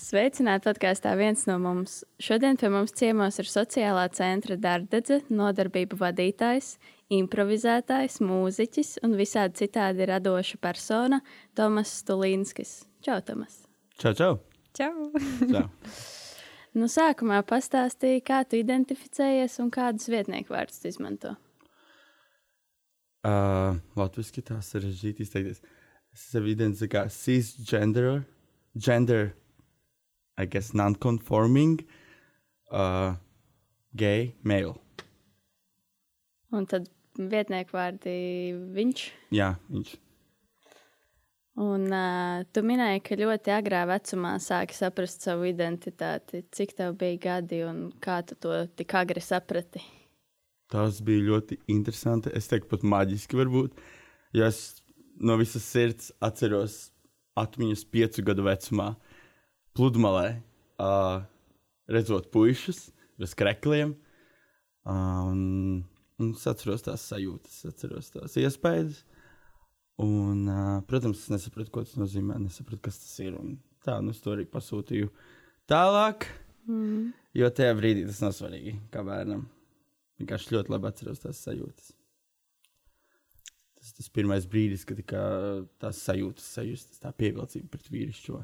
Sveicināti podkāstā viens no mums. Šodien pie mums ciemos ir sociālā centra darbdedze, nodarbību vadītājs, improvizētājs, mūziķis un visādi citādi radoša persona Tomas Stulīnskis. Čau, Tomas! Čau, čau! Čau! čau. nu, sākumā pastāstīja, kā tu identificējies un kādus vietnieku vārdus izmanto. Uh, Latvijas tā sarežģīti izteikties. Es sevi identificēju kā cisgender, gender I guess, non-conforming uh, gay male. Un tad vietnieku vārdi viņš. Jā, viņš. Un uh, tu minēji, ka ļoti agrā vecumā sāki saprast savu identitāti. Cik tev bija gadi un kā tu to tik agri saprati? Tas bija ļoti interesanti. Es teiktu, pat maģiski varbūt. Jo es no visas sirds atceros atmiņas piecu gadu vecumā. Uh, pludmalē, uh, redzot puikas bez krekliem. Uh, un, es atceros tās sajūtas, atceros tās iespējas. Un, uh, protams, es nesapratu, ko tas nozīmē, nesapratu, kas tas ir. Un tā, nu, es to arī pasūtīju tālāk. Mm. Jo tajā brīdī tas nav svarīgi, kā bērnam. Vienkārši ļoti labi atceros tās sajūtas. Tas tas pirmais brīdis, kad tās sajūtas sajustas, tā pievilcība pret vīrišķo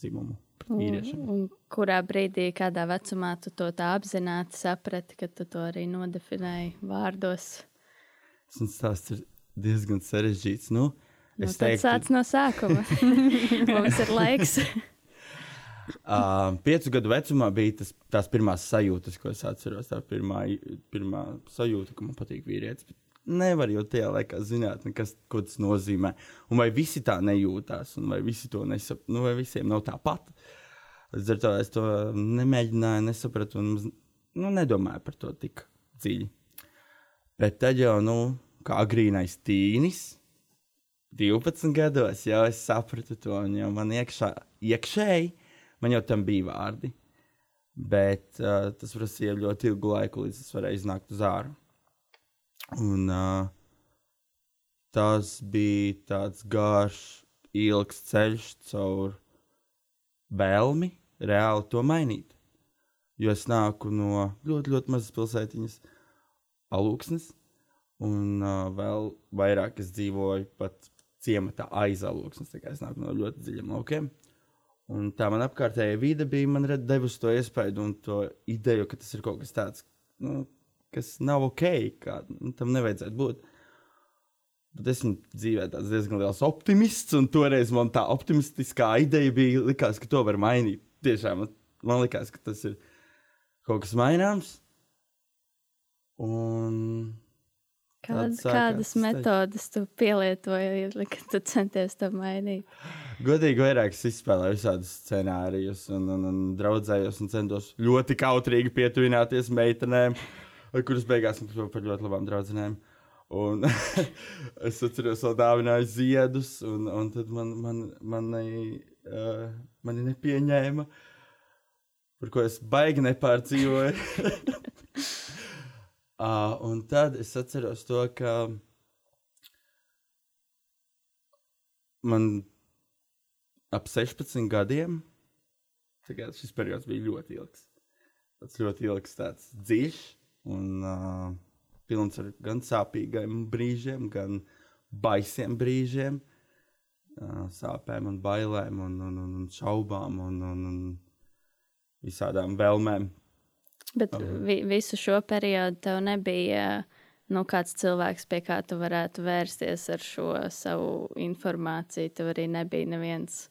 dzimumu. Vīriešiem. Un, un kurā brīdī, kādā vecumā tu to tā apzināti saprati, ka tu to arī nodefinēji vārdos? Tas stāsts ir diezgan sarežģīts. Nu, nu, es teiktu, sāc no sākuma. Mums ir laiks. uh, piecu gadu vecumā bija tas, tās pirmās sajūtas, ko es atceros. Tā pirmā, pirmā sajūta, ka man patīk vīrietis. Bet nevar jau tajā laikā zināt, kas, ko tas nozīmē. Un vai visi tā nejūtās, vai visi to nesaprot, nu, vai visiem nav tāpat. Līdz ar to es to nemēģināju, nesapratu, un nu, nedomāju par to tik dziļi. Bet tad jau, nu, kā agrīnais tīnis, 12 gados jau es sapratu to, un jau man iekšā, iekšēji man jau tam bija vārdi. Bet uh, tas prasīja ļoti ilgu laiku, līdz es varēju iznākt uz ārā. Un uh, tas bija tāds garš, ilgs ceļš caur vēlmi reāli to mainīt. Jo es nāku no ļoti, ļoti mazas pilsētiņas, alūksnes, un uh, vēl vairāk es dzīvoju pat ciematā aiz kā es nāku no ļoti dziļiem laukiem. Un tā man apkārtējā vide bija devusi to iespēju un to ideju, ka tas ir kaut kas tāds, nu, kas nav ok, kā nu, tam nevajadzētu būt. Bet esmu dzīvē diezgan liels optimists, un toreiz man tā optimistiskā ideja bija, likās, ka to var mainīt. Tiešām man, man likās, ka tas ir kaut kas maināms. Un Kādas, kādas metodas tu pielietoji, kad tu centies to mainīt? Godīgi, vairāk es izspēlēju visādus scenārijus, un, un, un draudzējos un centos ļoti kautrīgi pietuvināties meitenēm kuras beigās man kļuva par ļoti labām draudzenēm. Un es atceros, vēl dāvināju ziedus, un, un tad man, man, mani, uh, mani nepieņēma, par ko es baigi nepārdzīvoju. uh, un tad es atceros to, ka man ap 16 gadiem, šis periods bija ļoti ilgs. Tas ļoti ilgs, tāds dziļš. Un uh, pilns ar gan sāpīgiem brīžiem, gan baisiem brīžiem, uh, sāpēm un bailēm un, un, un, un šaubām un, un, un visādām vēlmēm. Bet vi, visu šo periodu tev nebija nu, kāds cilvēks, pie kā tu varētu vērsties ar šo savu informāciju. Tev arī nebija neviens,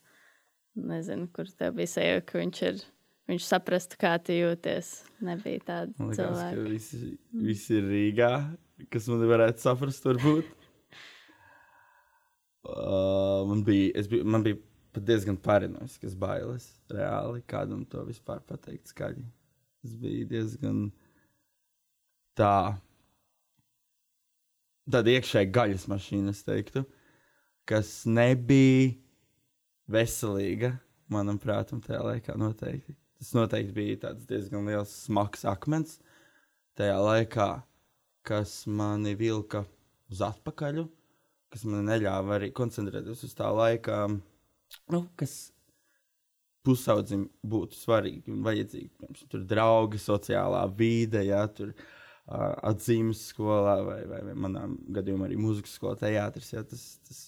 nezinu, kur tev bija sajūta, ka viņš ir viņš saprastu, kā tu jūties. Nebija tāda liekas, cilvēka. Visi, visi ir Rīgā, kas man varētu saprast, varbūt. Uh, man bija, biju, man bija diezgan paranoiskas bailes, reāli, kādam to vispār pateikt skaļi. Tas bija diezgan tā. Tāda iekšēji gaļas mašīna, es teiktu, kas nebija veselīga, manuprāt, tajā laikā noteikti. Tas noteikti bija diezgan liels smags akmens tajā laikā, kas mani vilka uz atpakaļ, kas man neļāva arī koncentrēties uz tā laika, nu, kas pusaudzim būtu svarīgi un vajadzīgi. Piemēram, tur draugi, sociālā vide, ja tur uh, atzīmes skolā vai, vai, vai manā gadījumā arī mūzikas skolā, teātris. Ja, tas, tas,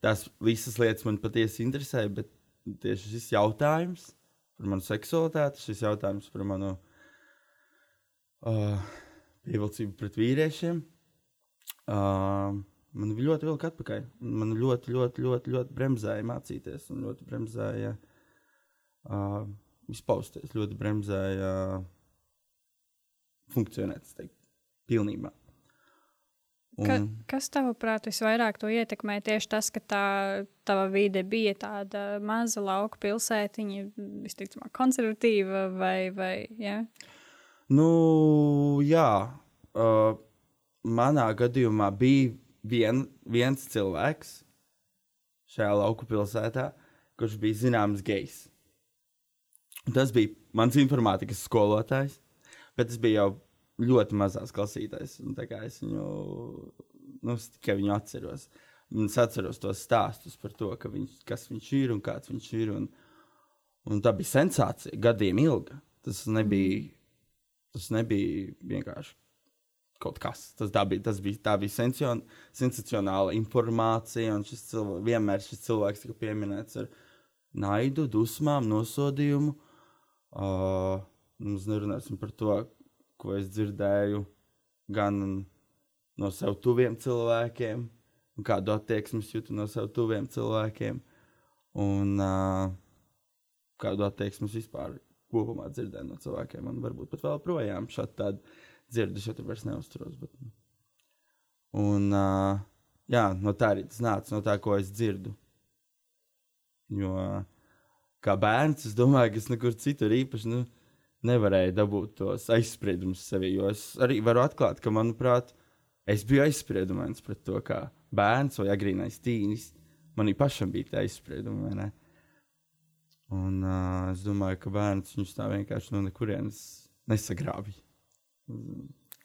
tās visas lietas man patiesi interesē, bet tieši šis jautājums par manu seksualitāti, šis jautājums par manu uh, pievilcību pret vīriešiem. Uh, man ļoti vilka atpakaļ. Man ļoti, ļoti, ļoti, ļoti bremzēja mācīties un ļoti bremzēja uh, izpausties, ļoti bremzēja uh, funkcionēt, teiktu, pilnībā. Un... Ka, kas tavuprāt visvairāk to ietekmē? Tieši tas, ka tā tava vide bija tāda maza lauka pilsētiņa, visticamāk, konservatīva vai, vai jā? Nu, jā. Uh, manā gadījumā bija vien, viens cilvēks šajā lauku pilsētā, kurš bija zināms gejs. Tas bija mans informātikas skolotājs, bet tas bija jau ļoti mazās klasītājs. Es viņu, nu, tikai viņu atceros. Un es atceros tos stāstus par to, viņš, kas viņš ir un kāds viņš ir. Un, un tā bija sensācija, gadiem ilga. Tas nebija, tas nebija vienkārši kaut kas. Tas, bija, tas bija, tā bija sension, sensacionāla informācija, un šis cilvēks, vienmēr šis cilvēks tika pieminēts ar naidu, dusmām, nosodījumu. Uh, mēs nerunāsim par to, ko es dzirdēju gan no sev tuviem cilvēkiem, un kādu attieksmi jūtu no sev tuviem cilvēkiem, un uh, kādu attieksmi vispār kopumā dzirdēju no cilvēkiem. Man varbūt pat vēl projām šādi tādi dzirdi, šeit vairs neuzturos. Bet... Nu. Un uh, jā, no tā arī tas nāca, no tā, ko es dzirdu. Jo kā bērns, es domāju, ka es nekur citur īpaši. Nu, nevarēju dabūt tos aizspriedumus sevī. Jo es arī varu atklāt, ka, manuprāt, es biju aizspriedumains pret to, kā bērns vai agrīnais tīnis. Manī pašam bija tā aizsprieduma. Un uh, es domāju, ka bērns viņus tā vienkārši no nekurienes nesagrābja.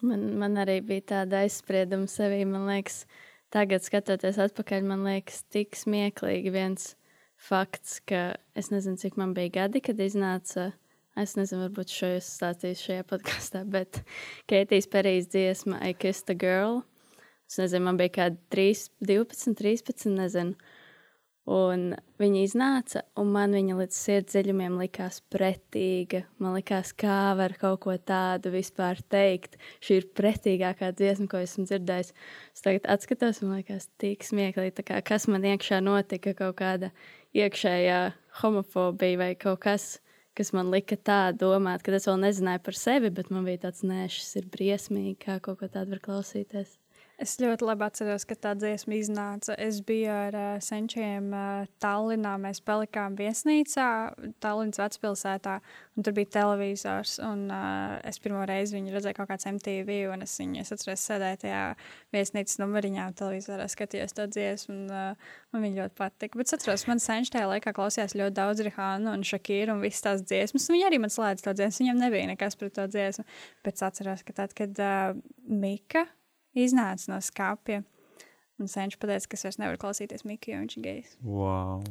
Man, man arī bija tāda aizsprieduma sevī. Man liekas, tagad skatoties atpakaļ, man liekas, tik smieklīgi viens fakts, ka es nezinu, cik man bija gadi, kad iznāca uh, Es nezinu, varbūt šo jūs stāstīšu šajā podkāstā, bet Keitijas Perijas dziesma I Kissed a Girl. Es nezinu, man bija kādi 3, 12, 13, nezinu. Un viņa iznāca, un man viņa līdz sirds dziļumiem likās pretīga. Man likās, kā var kaut ko tādu vispār teikt. Šī ir pretīgākā dziesma, ko esmu dzirdējis. Es tagad atskatos, un liekas, tik smieklīgi, kā, kas man iekšā notika, kaut kāda iekšējā homofobija vai kaut kas kas man lika tā domāt, ka es vēl nezināju par sevi, bet man bija tāds, nē, šis ir briesmīgi, kā kaut ko tādu var klausīties. Es ļoti labi atceros, ka tā dziesma iznāca. Es biju ar uh, senčiem uh, Tallinā. Mēs palikām viesnīcā, Tallinas vecpilsētā, un tur bija televizors. Un, uh, es pirmo reizi viņu redzēju kaut kādā MTV, un es viņu es atceros, sēdēju tajā viesnīcas numuriņā, televizorā skatījos to dziesmu, un uh, man viņa ļoti patika. Bet es atceros, man senči tajā laikā klausījās ļoti daudz Rihānu un Šakīru un visas tās dziesmas. Viņi arī man slēdz to dziesmu, viņam nebija nekas pret to dziesmu. Bet es atceros, ka tad, kad uh, Mika iznāca no skāpja. Un senčs pateica, ka es vairs nevaru klausīties Mikiju, jo viņš ir gejs. Wow.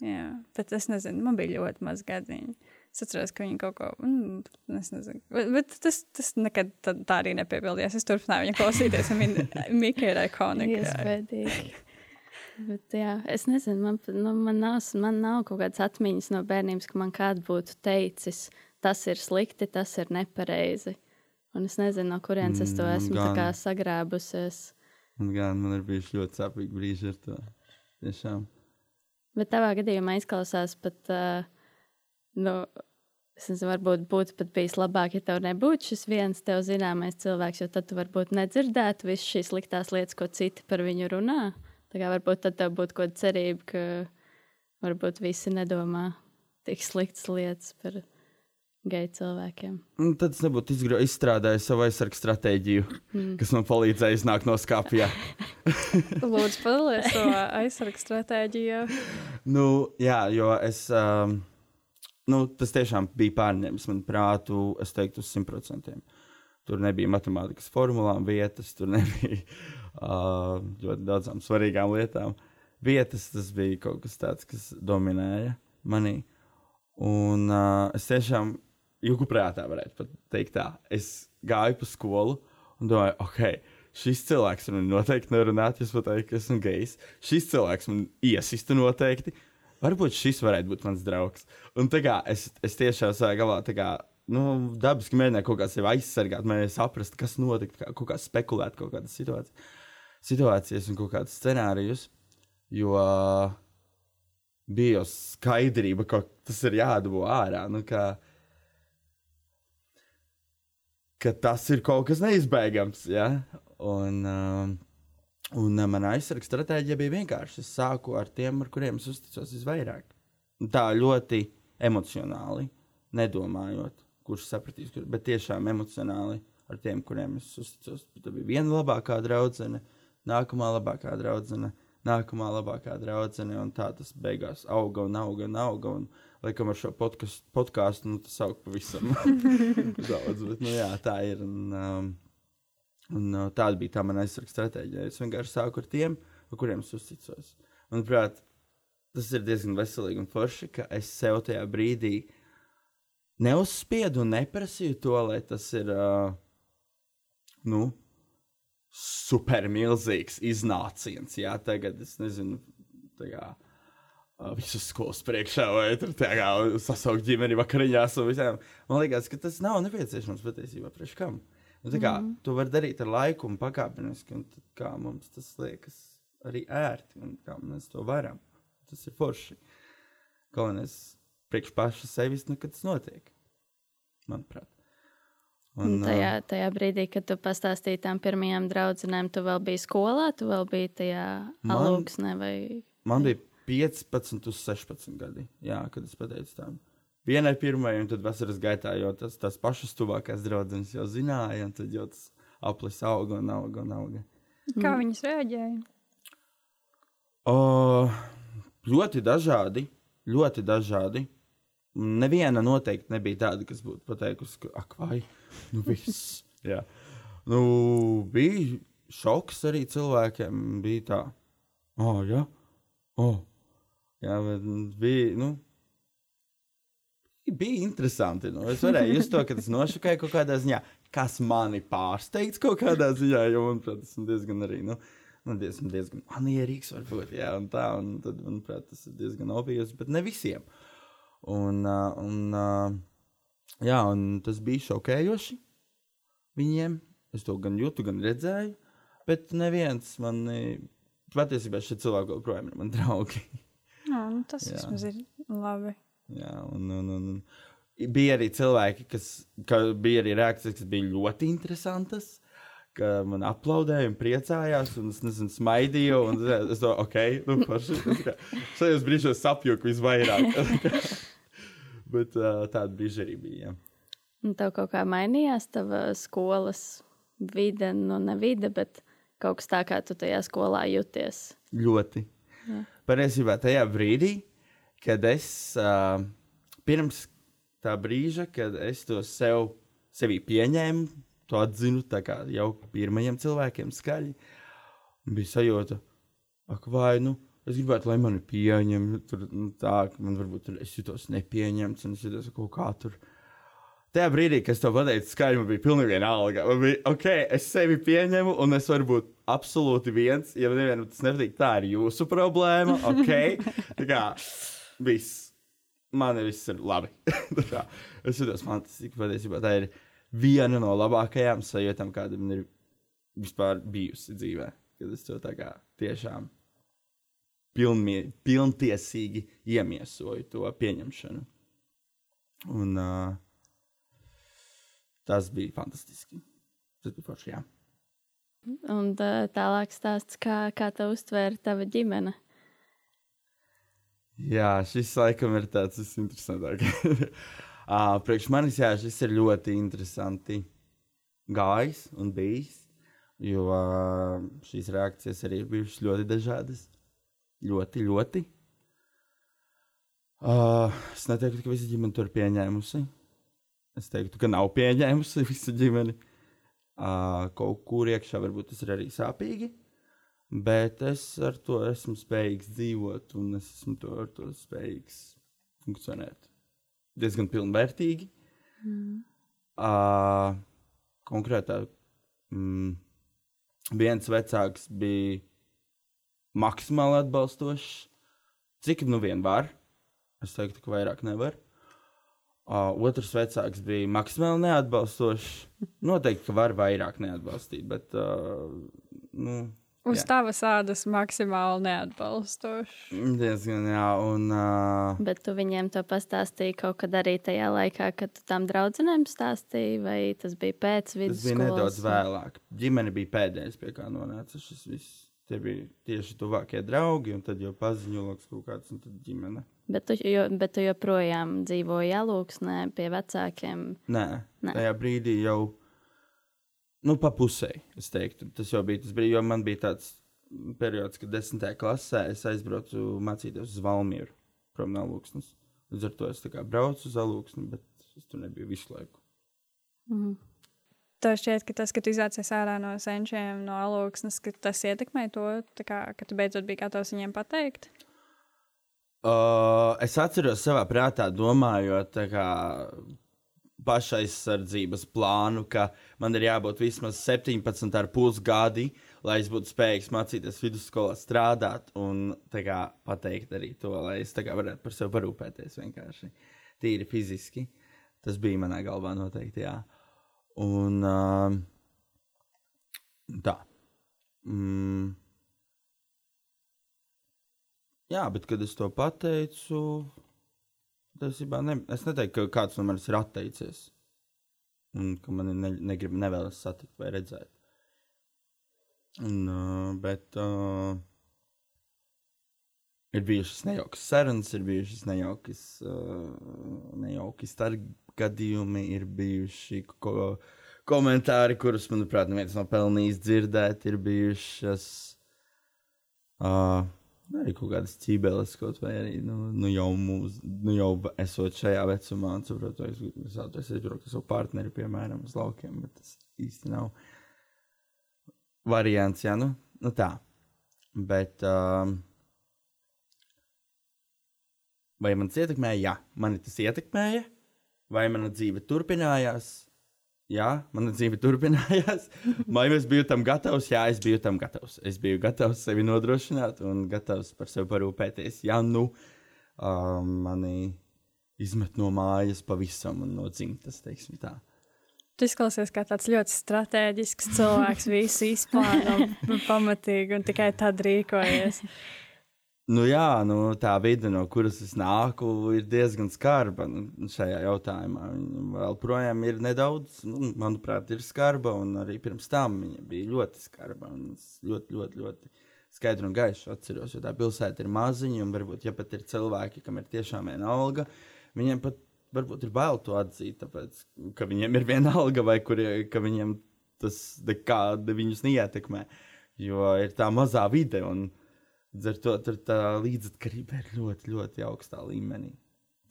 Jā, bet es nezinu, man bija ļoti maz gadiņu. Es atceros, ka viņi kaut ko, mm, es nezinu, bet, bet tas, tas nekad tā, tā arī nepiebildījās. Es turpināju viņu klausīties, un Mika ir ikonika. Iespējīgi. Bet, jā, es nezinu, man, nu, man, nav, man nav kaut kādas atmiņas no bērnības, ka man kāds būtu teicis, tas ir slikti, tas ir nepareizi. Un es nezinu, no kurienes es to mm, esmu gan, sagrābusies. Un gan man ir bijuši ļoti sāpīgi brīži ar to. Tiešām. Bet tavā gadījumā izklausās pat, uh, nu, nezinu, varbūt būtu pat bijis labāk, ja tev nebūtu šis viens tev zināmais cilvēks, jo tad tu varbūt nedzirdētu visas šīs sliktās lietas, ko citi par viņu runā. Tā kā varbūt tad tev būtu kaut kāda cerība, ka varbūt visi nedomā tik sliktas lietas par geju cilvēkiem. Un tad es nebūtu izgra- izstrādājis savu aizsargu stratēģiju, mm. kas man palīdzēja iznākt no skāpja. Lūdzu, padalies savā aizsardzības stratēģijā. nu, jā, jo es. Um, nu, tas tiešām bija pārņēmis man prātu, es teiktu, uz simt procentiem. Tur nebija matemātikas formulām vietas, tur nebija uh, ļoti daudzām svarīgām lietām. Vietas tas bija kaut kas tāds, kas dominēja manī. Un uh, es tiešām jūku prātā varētu teikt tā. Es gāju pa skolu un domāju, ok, šis cilvēks man noteikti nerunāt, es pateiktu, ka esmu gejs. Šis cilvēks man iesista noteikti. Varbūt šis varētu būt mans draugs. Un tā kā es, es tiešām savā galā tā kā, nu, dabiski mēģināju kaut kā sevi aizsargāt, mēģināju saprast, kas notika, kā, kaut kā spekulēt kaut kādas situācijas, situācijas un kaut kādas scenārijus. Jo bija jau skaidrība, ka tas ir jādabū ārā. Nu, ka, ka tas ir kaut kas neizbēgams. Ja? Un, um, un uh, mana aizsardzības stratēģija bija vienkārši. Es sāku ar tiem, ar kuriem es uzticos visvairāk. Tā ļoti emocionāli, nedomājot, kurš sapratīs, kur, bet tiešām emocionāli ar tiem, kuriem es uzticos. Tā bija viena labākā draudzene, nākamā labākā draudzene, nākamā labākā draudzene, un tā tas beigās auga un auga un auga. Un, Laikam ar šo podkāstu nu, tas aug pavisam daudz. Bet, nu, jā, tā ir. Un, um, un, uh, tāda bija tā mana aizsardzības stratēģija. Es vienkārši sāku ar tiem, ar kuriem es uzticos. Manuprāt, tas ir diezgan veselīgi un forši, ka es sev tajā brīdī neuzspiedu un neprasīju to, lai tas ir. Uh, nu, supermilzīgs iznāciens. Jā, tagad es nezinu, tā kā visus skolas priekšā, vai tur tā kā sasaukt ģimeni vakariņās un visām. Man liekas, ka tas nav nepieciešams patiesībā priekš kam. Tā kā mm. to var darīt ar laiku un pakāpeniski, un tad, kā mums tas liekas arī ērti, un kā mēs to varam. Tas ir forši. Galvenais priekš paša sevis, nu, kad tas notiek. Manuprāt. Un, tajā, tajā brīdī, kad tu pastāstīji tam pirmajām draudzenēm, tu vēl biji skolā, tu vēl biji tajā alūksnē vai Man bija 15, uz 16 gadi, jā, kad es pateicu tam. Vienai pirmai, un tad vasaras gaitā jau tas, tas pašas tuvākās draudzenes jau zināja, un tad jau tas aplis auga un auga un auga. Kā viņas reaģēja? O, ļoti dažādi, ļoti dažādi. Neviena noteikti nebija tāda, kas būtu pateikusi, ka, ak, vai, nu viss. Jā. Nu, bija šoks arī cilvēkiem. Bija tā, oh, jā, oh. Jā, bet bija, nu, bija interesanti. Nu, es varēju just to, ka tas nošokēja kaut kādā ziņā, kas mani pārsteidz kaut kādā ziņā, jo, manuprāt, tas ir diezgan arī, nu, nu diezgan, diezgan manierīgs varbūt, jā, un tā, un tad, manuprāt, tas ir diezgan obvious, bet ne visiem. Un, un, jā, un tas bija šokējoši viņiem. Es to gan jūtu, gan redzēju, bet neviens man, patiesībā šie cilvēki joprojām ir mani draugi. Nu, tas Jā. vismaz ir labi. Jā, un, un, un, un bija arī cilvēki, kas ka bija arī reakcijas, kas bija ļoti interesantas. Ka man aplaudēja un priecājās, un es nezinu, smaidīju. un Es domāju, ok, nu, Šajos brīžos sapjuku visvairāk. Bet uh, tāda brīža arī bija. Jā. Un tev kaut kā mainījās tava skolas vide, nu ne vide, bet kaut kas tā, kā tu tajā skolā jūties. Ļoti. Jā. Patiesībā tajā brīdī, kad es uh, pirms tā brīža, kad es to sev sevī pieņēmu, to atzinu jau pirmajiem cilvēkiem skaļi, bija sajūta, ak, vai nu. Es gribētu, lai mani pieņem, tur nu, tā, ka man varbūt tur es jutos nepieņemts, un es jutos kaut kā tur. Tajā brīdī, kad es to pateicu, skaļi man bija pilnīgi vienalga. Man bija, ok, es sevi pieņemu, un es varu būt absolūti viens. Ja man nevienam tas nepatīk, tā ir jūsu problēma. Ok, tā kā viss. Man viss ir labi. Kā es jutos fantastiski. Patiesībā tā ir viena no labākajām sajūtām, kāda man ir vispār bijusi dzīvē. Kad es to tā kā tiešām pilnmie, pilntiesīgi iemiesoju to pieņemšanu. Un uh, tas bija fantastiski. Tas bija forši, jā. Un tā, tālāk stāsts, kā, kā te uztvēra tava ģimene. Jā, šis laikam ir tāds interesantāks. Uh, priekš manis jā, šis ir ļoti interesanti gājis un bijis. Jo šīs reakcijas arī ir bijušas ļoti dažādas. Ļoti, ļoti. Uh, es neteiktu, ka visa ģimene to ir pieņēmusi. Es teiktu, ka nav pieņēmusi visa ģimene. Uh, kaut kur iekšā varbūt tas ir arī sāpīgi. Bet es ar to esmu spējīgs dzīvot, un es esmu to, ar to spējīgs funkcionēt. Diezgan pilnvērtīgi. Mm. Uh, konkrētā mm, viens vecāks bija maksimāli atbalstošs, cik nu vien var. Es teiktu, ka vairāk nevar. Uh, otrs vecāks bija maksimāli neatbalstošs. Noteikti, ka var vairāk neatbalstīt, bet uh, nu, Uz jā. tavas ādas maksimāli neatbalstoši. Diezgan, jā. Un, uh... Bet tu viņiem to pastāstīji kaut kad arī tajā laikā, kad tu tam draudzenēm stāstīji, vai tas bija pēc vidusskolas? Tas bija nedaudz vēlāk. Ģimene bija pēdējais, pie kā nonāca šis viss. Tie bija tieši tuvākie draugi, un tad jau paziņojas kaut kāds, un tad ģimene. Bet tu, jo, bet tu joprojām dzīvoji alūksnē pie vecākiem? Nē, Nē. tajā brīdī jau Nu, pa pusē, es teiktu. Tas jau bija tas brīdis, jo man bija tāds periods, kad desmitajā klasē es aizbraucu mācīties uz Valmieru, prom no Lūksnes. Līdz ar to es braucu uz Alūksni, bet es tur nebiju visu laiku. Mm. Tev šķiet, ka tas, ka tu izācies ārā no senčiem, no alūksnes, ka tas ietekmē to, kā, ka tu beidzot biji gatavs viņiem pateikt? Uh, es atceros savā prātā, domājot, kā, pašaizsardzības plānu, ka man ir jābūt vismaz 17,5 gadi, lai es būtu spējīgs mācīties vidusskolā strādāt un kā, pateikt arī to, lai es kā, varētu par sevi parūpēties vienkārši tīri fiziski. Tas bija manā galvā noteikti. Jā. Un uh, tā. Mm. Jā, bet kad es to pateicu, Tiesībā ne, es neteiktu, ka kāds no manis ir atteicies. Un ka man ne, negrib, nevēlas satikt vai redzēt. Un, uh, bet uh, ir bijušas nejaukas sarunas, ir bijušas nejaukas, uh, nejauki starpgadījumi, ir bijuši ko, komentāri, kurus, manuprāt, neviens nav pelnījis dzirdēt, ir bijušas. Uh, arī kaut kādas ķībeles, kaut vai arī nu, nu jau, mūs, nu jau esot šajā vecumā, un saprotu, es, es vēlos aizbraukt ar savu partneri, piemēram, uz laukiem, bet tas īsti nav variants, jā, nu, nu tā. Bet, um, vai man tas ietekmēja? Jā, mani tas ietekmēja, vai mana dzīve turpinājās? Jā, mana dzīve turpinājās. Vai es biju tam gatavs? Jā, es biju tam gatavs. Es biju gatavs sevi nodrošināt un gatavs par sevi parūpēties. Jā, nu, uh, mani izmet no mājas pavisam un no dzimtas, teiksim tā. Tu izklausies kā tāds ļoti strateģisks cilvēks, visu izplāno pamatīgi un tikai tad rīkojies. Nu, jā, nu, tā vide, no kuras es nāku, ir diezgan skarba nu, šajā jautājumā. Viņa vēl projām ir nedaudz, nu, manuprāt, ir skarba, arī pirms tam viņa bija ļoti skarba. Ļoti, ļoti, ļoti skaidri un gaiši atceros, jo tā pilsēta ir maziņa, un varbūt, ja pat ir cilvēki, kam ir tiešām viena alga, viņiem pat varbūt ir bail to atzīt, tāpēc, ka viņiem ir viena alga, vai kurie, ka viņiem tas nekādi viņus neietekmē, jo ir tā mazā vide. Un, ar to tur tā līdzatkarība ir ļoti, ļoti augstā līmenī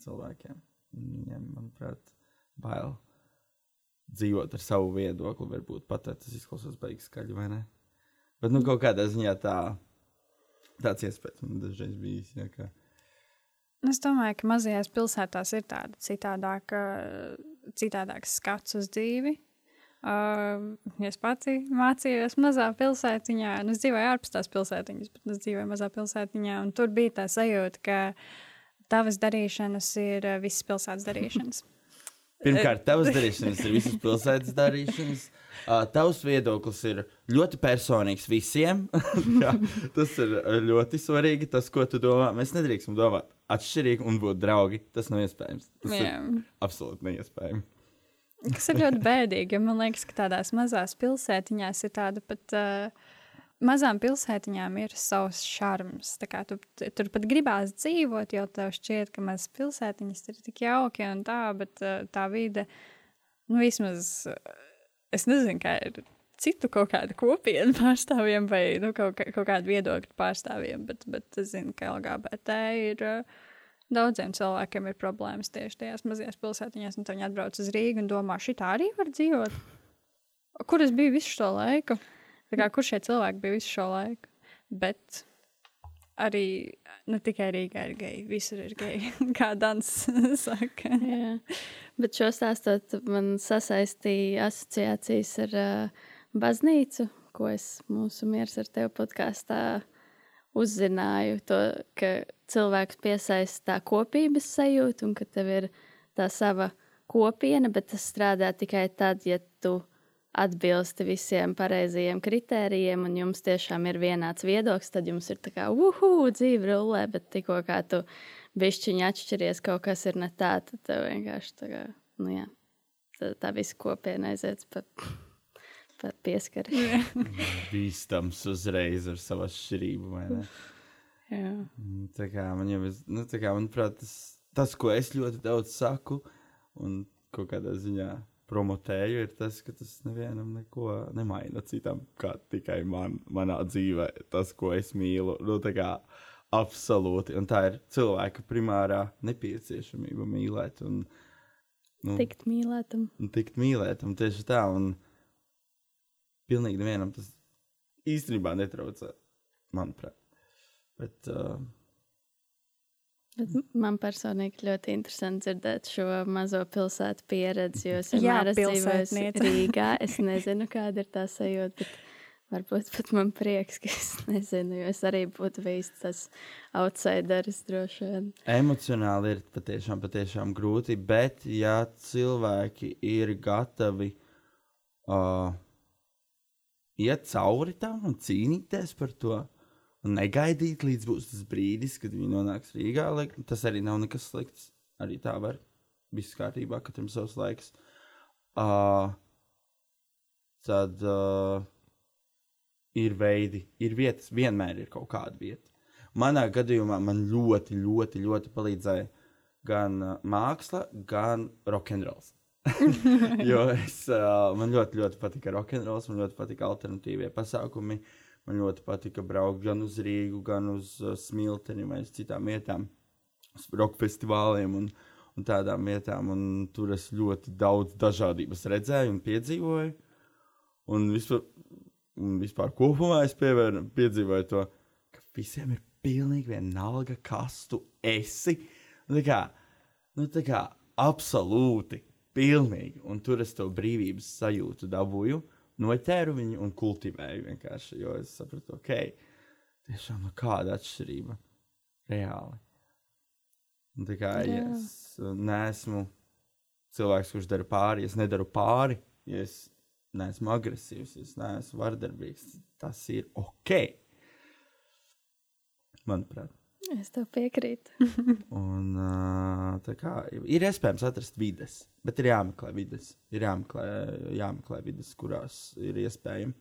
cilvēkiem. Viņiem, manuprāt, bail dzīvot ar savu viedokli. Varbūt pat tas izklausās beigas skaļi, vai ne? Bet, nu, kaut kādā ziņā tā, tāds iespējas man dažreiz bijis. Jā, ka... Es domāju, ka mazajās pilsētās ir tāda citādāka, citādāks skats uz dzīvi. Uh, es pati mācījos mazā pilsētiņā, nu, es dzīvoju ārpus tās pilsētiņas, bet es dzīvoju mazā pilsētiņā, un tur bija tā sajūta, ka tavas darīšanas ir visas pilsētas darīšanas. Pirmkārt, tavas darīšanas ir visas pilsētas darīšanas. Uh, tavs viedoklis ir ļoti personīgs visiem. Jā, tas ir ļoti svarīgi. Tas, ko tu domā, mēs nedrīkstam domāt atšķirīgi un būt draugi. Tas nav iespējams. Tas Jā. ir absolūti neiespējami. Kas ir ļoti bēdīgi, jo man liekas, ka tādās mazās pilsētiņās ir tāda pat uh, mazām pilsētiņām ir savs šarms. Tu, tu- tur pat gribās dzīvot, jo tev šķiet, ka mazas pilsētiņas ir tik jauki un tā, bet uh, tā vide, nu, vismaz uh, es nezinu, kā ir citu kaut kādu kopienu pārstāvjiem vai nu, kaut, kaut kādu viedokļu pārstāvjiem, bet, bet es zinu, ka LGBT ir. Uh, Daudziem cilvēkiem ir problēmas tieši tajās mazajās pilsētiņās, un viņi atbrauc uz Rīgu un domā, šī tā arī var dzīvot. Kur es biju visu šo laiku? Kā, kur šie cilvēki bija visu šo laiku? Bet arī ne tikai Rīgā ir geji, visur ir geji, kā Dans saka. Jā. Bet šo stāstot, man sasaistīja asociācijas ar uh, baznīcu, ko es mūsu miers ar tevi podkāstā uzzināju. To, ka cilvēks piesaista tā kopības sajūtu un ka tev ir tā sava kopiena, bet tas strādā tikai tad, ja tu atbilsti visiem pareizajiem kritērijiem, un jums tiešām ir vienāds viedoklis, tad jums ir tā kā uhu, dzīve rullē, bet tikko kā tu bišķiņi atšķiries, kaut kas ir ne tā, tad tev vienkārši tā kā, nu jā, tā, tā visa kopiena aiziet pa, pa pieskari. Bīstams uzreiz ar savu atšķirību. vai ne? jā. Tā kā man jau, ir- nu, tā kā, manuprāt, tas, tas, ko es ļoti daudz saku un kaut kādā ziņā promotēju, ir tas, ka tas nevienam neko nemaina citam, kā tikai man, manā dzīvē, tas, ko es mīlu. Nu, kā absolūti. Un tā ir cilvēka primārā nepieciešamība mīlēt un, nu, Tikt mīlētam. un tikt mīlētam tieši tā. Un pilnīgi nevienam tas īstenībā netraucē, manuprāt. Bet, uh, Bet man personīgi ļoti interesanti dzirdēt šo mazo pilsētu pieredzi, jo es vienmēr esmu dzīvojis. Rīgā. Es nezinu, kāda ir tā sajūta, bet varbūt pat man prieks, ka es nezinu, jo es arī būtu bijis tas outsideris droši vien. emocionāli ir patiešām, patiešām grūti, bet ja cilvēki ir gatavi uh, iet cauri tam un cīnīties par to, un negaidīt, līdz būs tas brīdis, kad viņi nonāks Rīgā, lai, tas arī nav nekas slikts. Arī tā var. Viss kārtībā, katram savs laiks. Uh, tad uh, ir veidi, ir vietas, vienmēr ir kaut kāda vieta. Manā gadījumā man ļoti, ļoti, ļoti palīdzēja gan māksla, gan rokenrols. jo es, uh, man ļoti, ļoti patika rokenrols, man ļoti patika alternatīvie pasākumi. Man ļoti patika braukt gan uz Rīgu, gan uz uh, Smilteni vai uz citām vietām, uz roka festivāliem un, un tādām vietām. Un tur es ļoti daudz dažādības redzēju un piedzīvoju. Un vispār, un vispār kopumā es pievēru, piedzīvoju to, ka visiem ir pilnīgi vienalga, kas tu esi. Nu, tā kā, nu, tā kā absolūti, pilnīgi. Un tur es to brīvības sajūtu dabūju, noķēru viņu un kultivēju vienkārši. Jo es sapratu, ok, tiešām nu, kāda atšķirība reāli. Un, tā kā Jā. es uh, neesmu cilvēks, kurš dara pāri, es nedaru pāri, ja es neesmu agresīvs, ja es neesmu vardarbīgs, tas ir ok. Manuprāt. Es tev piekrītu. Un, kā, ir iespējams atrast vides, bet ir jāmeklē vides. Ir jāmeklē, jāmeklē vides, kurās ir iespējams.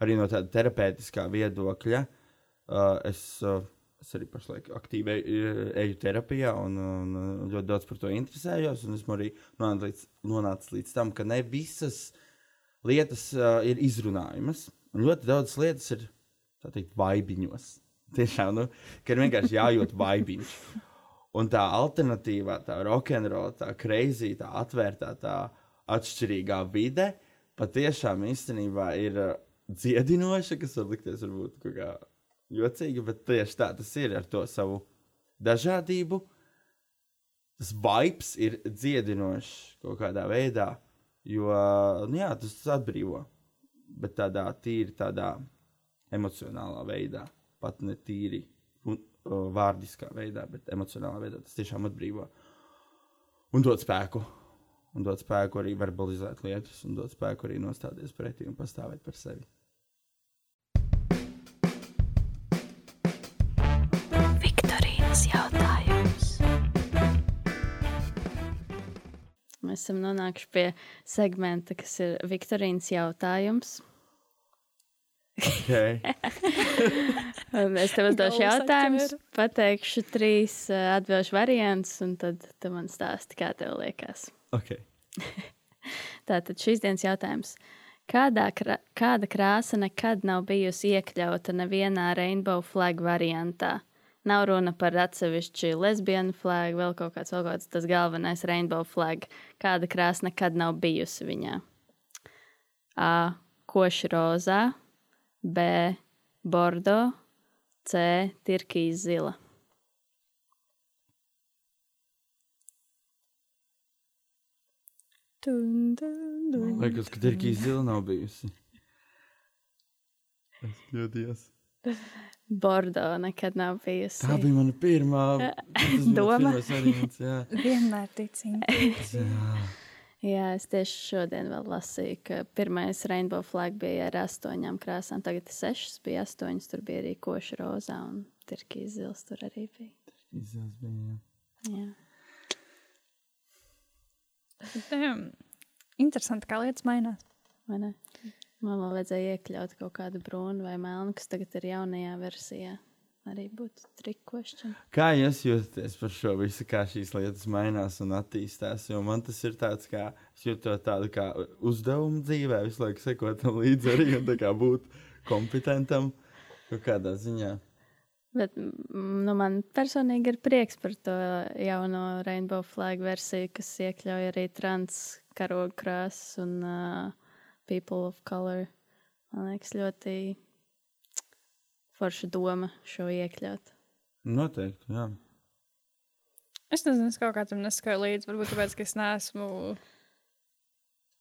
Arī no tāda terapeitiskā viedokļa es, es arī pašlaik aktīvi eju, terapijā un, un ļoti daudz par to interesējos. Esmu arī nonācis līdz, nonācis līdz tam, ka ne visas lietas ir izrunājamas. Un ļoti daudz lietas ir teikt, vaibiņos. Tiešām, nu, ka ir vienkārši jājūt vaibiņš. Un tā alternatīvā, tā rokenrola, tā kreizī, tā atvērtā, tā atšķirīgā vide patiešām īstenībā ir uh, dziedinoša, kas var likties varbūt kaut kā jocīga, bet tieši tā tas ir ar to savu dažādību. Tas vibes ir dziedinošs kaut kādā veidā, jo nu, jā, tas atbrīvo. Bet tādā tīri, tādā emocionālā veidā, pat ne tīri un, uh, vārdiskā veidā, bet emocionālā veidā tas tiešām atbrīvo. Un dod spēku. Un dod spēku arī verbalizēt lietas, un dod spēku arī nostāties pretī un pastāvēt par sevi. Viktorīnas jautājums. Mēs esam nonākuši pie segmenta, kas ir Viktorīnas jautājums. Okay. Es tev uzdošu jautājumus, pateikšu trīs uh, atbildžu variantus, un tad tu man stāsti, kā tev liekas. Okay. Tātad šīs dienas jautājums. Kādā, krā, kāda krāsa nekad nav bijusi iekļauta nevienā rainbow flag variantā? Nav runa par atsevišķu lesbienu flāgu, vēl kaut kāds, vēl kaut kāds tas galvenais rainbow flag. Kāda krāsa nekad nav bijusi viņā? A. Koši rozā, B. Bordo, C. Tirkīs zila. Dun, dun, dun. Liekas, ka Tirkija zila nav bijusi. Es kļūdījos. Bordo nekad nav bijusi. Tā bija mana pirmā tas bija Doma. mans pirmais variants, jā. Vienmēr ticīgi. Jā. Es tieši šodien vēl lasīju, ka pirmais rainbow flag bija ar astoņām krāsām. Tagad ir sešas, bija astoņas. Tur bija arī koša rozā un tirkīs zils. Tur arī bija. Izjās bija, jā. Jā. Damn. Interesanti, kā lietas mainās. Vai ne? Man vēl vajadzēja iekļaut kaut kādu brūnu vai melnu, kas tagad ir jaunajā versijā. Arī būtu trikošķi. Kā jūs jūtaties par šo visu, kā šīs lietas mainās un attīstās? Jo man tas ir tāds, kā es jūtu tādu kā uzdevumu dzīvē, visu laiku sekot tam līdzi arī un tā kā būt kompetentam kaut kādā ziņā. Bet mm, nu, man personīgi ir prieks par to jauno rainbow flag versiju, kas iekļauj arī trans karogu krāsas un uh, people of color. Man liekas, ļoti forša doma šo iekļaut. Noteikti, jā. Es nezinu, es kaut kā tam neskaidroju līdzi. Varbūt tāpēc, ka es neesmu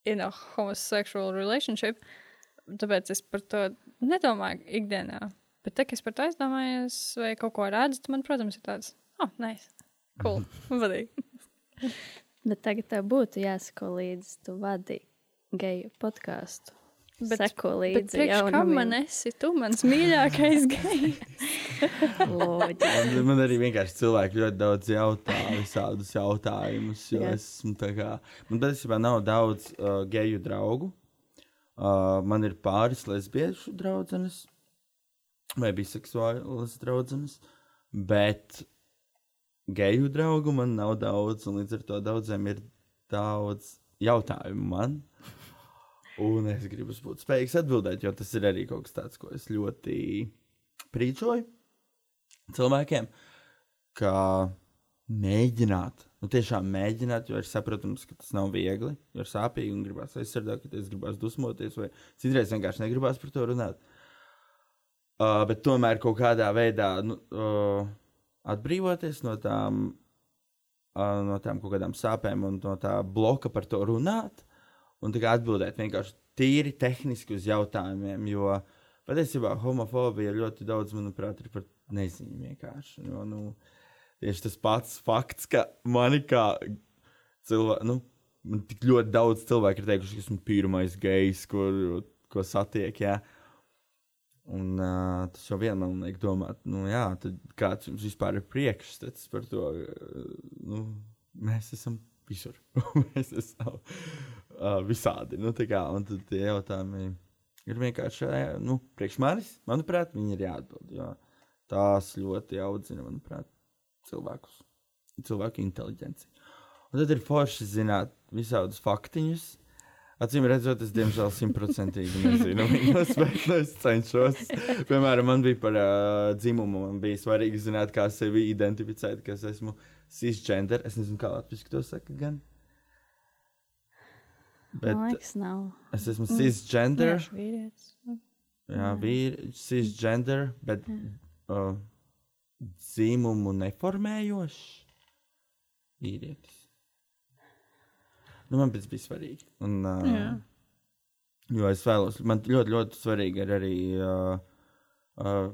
in a homosexual relationship. Tāpēc es par to nedomāju ikdienā. Bet, tā, kad es par to aizdomājos, vai kaut ko redzu, tad man, protams, ir tāds, oh, nice. Cool. Patīk. Bet tagad tev būtu jāsako līdzi, tu vadi geju podkāstu. Bet- Seko Bet līdzi priekš kam man esi? Tu mans mīļākais gejs. Man, man arī vienkārši cilvēki ļoti daudz jautā visādus jautājumus. Jo es esmu tā kā. Man patiesībā nav daudz uh, geju draugu. Uh, man ir pāris lesbiešu draudzenes vai biseksuālas draudzenes. Bet geju draugu man nav daudz, un līdz ar to daudziem ir daudz jautājumu man. Un es gribu būt spējīgs atbildēt, jo tas ir arī kaut kas tāds, ko es ļoti prīčoju cilvēkiem, ka mēģināt, nu tiešām mēģināt, jo ir saprotams, ka tas nav viegli, jo ir sāpīgi un gribās aizsargāties, gribās dusmoties, vai citreiz vienkārši negribās par to runāt. Uh, bet tomēr kaut kādā veidā nu, uh, atbrīvoties no tām, uh, no tām kaut kādām sāpēm un no tā bloka par to runāt. Un atbildēt vienkārši tīri tehniski uz jautājumiem, jo patiesībā homofobija ļoti daudz, manuprāt, ir par neziņu vienkārši. Jo, nu, tieši tas pats fakts, ka mani kā cilvēku, nu, man tik ļoti daudz cilvēku ir teikuši, ka esmu pirmais gejs, ko, ko satiek. Jā. Un uh, tas jau vien man liek domāt, nu, jā, kāds jums vispār ir priekšstats par to? Uh, nu, mēs esam visur. mēs esam uh, visādi. Nu, kā, un tad tie jautājumi ir vienkārši, nu, priekš manis, manuprāt, viņi ir jāatbild. Jo tās ļoti audzina, manuprāt, cilvēkus, cilvēku inteligenci. Un tad ir forši zināt visādus faktiņus. Acīm redzot, es diemžēl simtprocentīgi nezinu viņus, bet nu, es cenšos. Piemēram, man bija par uh, dzimumu, man bija svarīgi zināt, kā sevi identificēt, ka es esmu cisgender. Es nezinu, kā latviešu to saka gan. Bet Man liekas, nav. es esmu cisgender. Vienkārši vīrietis. Jā, vīri, cisgender, bet uh, dzimumu neformējošs vīrietis. Nu, man tas bija svarīgi. Un, uh, Jā. jo es vēlos, man ļoti, ļoti svarīgi ir arī uh, uh,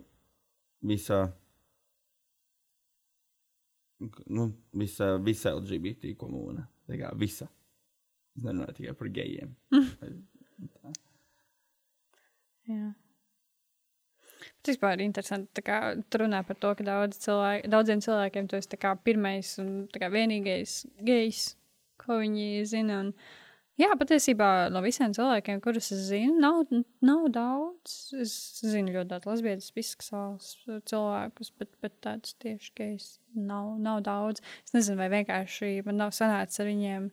visa, nu, visa, visa LGBT komūna. Tā kā visa. Es nerunāju tikai par gejiem. Jā. Tas vispār ir interesanti. kā Tu runā par to, ka daudz cilvēki, daudziem cilvēkiem tu esi pirmais un kā vienīgais gejs, ko viņi zina. Un Jā, patiesībā no visiem cilvēkiem, kurus es zinu, nav, nav daudz. Es zinu ļoti daudz lesbietes, biseksuālus cilvēkus, bet, bet tādus tieši gejs nav, nav daudz. Es nezinu, vai vienkārši man nav sanācis ar viņiem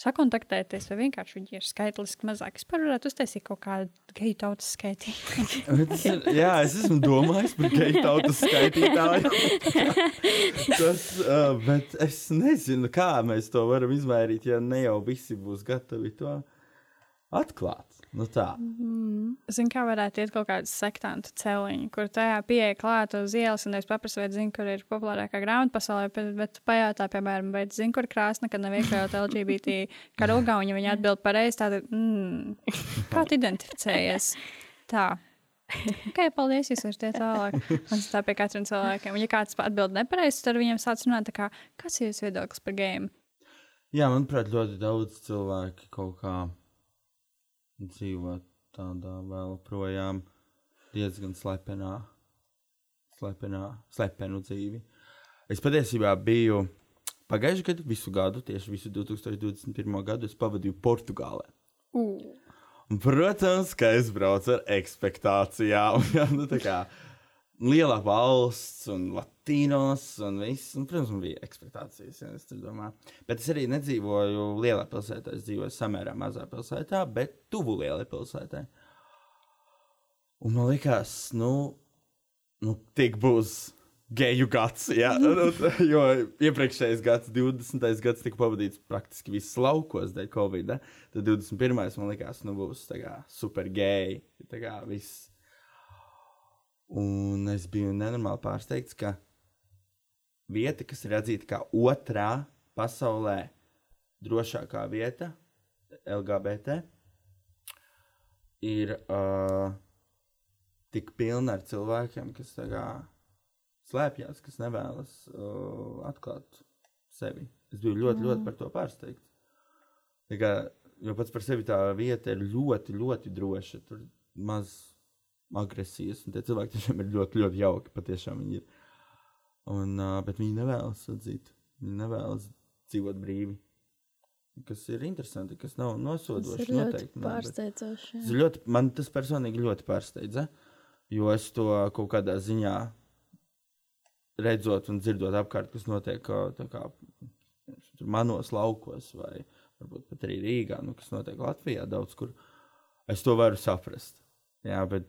sakontaktēties, vai vienkārši viņi ir skaitliski mazāk. Es varētu uztaisīt kaut kādu geju tautas skaitītāju. jā, es esmu domājis par geju tautas skaitītāju. Tas, uh, bet es nezinu, kā mēs to varam izmērīt, ja ne jau visi būs gatavi to atklāt. Nu tā. Mm. Zinu, kā varētu iet kaut kāda sektantu celiņa, kur tajā pieeja klāt uz ielas, un es paprasu, vai zinu, kur ir populārākā grāmata pasaulē, bet, bet pajautā, piemēram, vai zinu, kur krāsna, kad nav iekļauta LGBT karogā, un ja viņi atbild pareizi, tad, mm, kā tu identificējies? Tā. Ok, paldies, jūs varat iet tālāk. Un tā pie katriem cilvēkiem. Un, ja kāds atbild nepareizi, tad viņiem sāc runāt, kā, kas ir jūsu viedoklis par game? Jā, manuprāt, ļoti daudz cilvēku kaut kā dzīvot tādā vēl projām diezgan slepenā, slepenā, slepenu dzīvi. Es patiesībā biju pagājušajā gadā, visu gadu, tieši visu 2021. gadu, pavadīju Portugālē. Uh. Protams, ka es braucu ar expectācijām. Ja, nu, liela valsts un latīnos un viss. Un, protams, man bija ekspektācijas, ja es tur domāju. Bet es arī nedzīvoju lielā pilsētā. Es dzīvoju samērā mazā pilsētā, bet tuvu lielai pilsētai. Un man liekas, nu, nu tik būs geju gads. Jā, jo iepriekšējais gads, 20. gads, tika pavadīts praktiski viss laukos dēļ Covid. -a. Tad 21. man liekas, nu būs super geji. Tā kā viss Un es biju nenormāli pārsteigts, ka vieta, kas ir atzīta kā otrā pasaulē drošākā vieta, LGBT, ir uh, tik pilna ar cilvēkiem, kas kā, slēpjas, kas nevēlas uh, atklāt sevi. Es biju ļoti, ļoti par to pārsteigts. Kā, jo pats par sevi tā vieta ir ļoti, ļoti droša. Tur maz agresijas. Un tie cilvēki tiešām ir ļoti, ļoti jauki. Patiešām viņi ir. Un, uh, bet viņi nevēlas atzīt. Viņi nevēlas dzīvot brīvi. Kas ir interesanti, kas nav nosodoši. Tas noteikti pārsteidzoši. Tas ļoti, man tas personīgi ļoti pārsteidza. Jo es to kaut kādā ziņā redzot un dzirdot apkārt, kas notiek kā, manos laukos, vai varbūt pat arī Rīgā, nu, kas notiek Latvijā daudz kur. Es to varu saprast. Jā, bet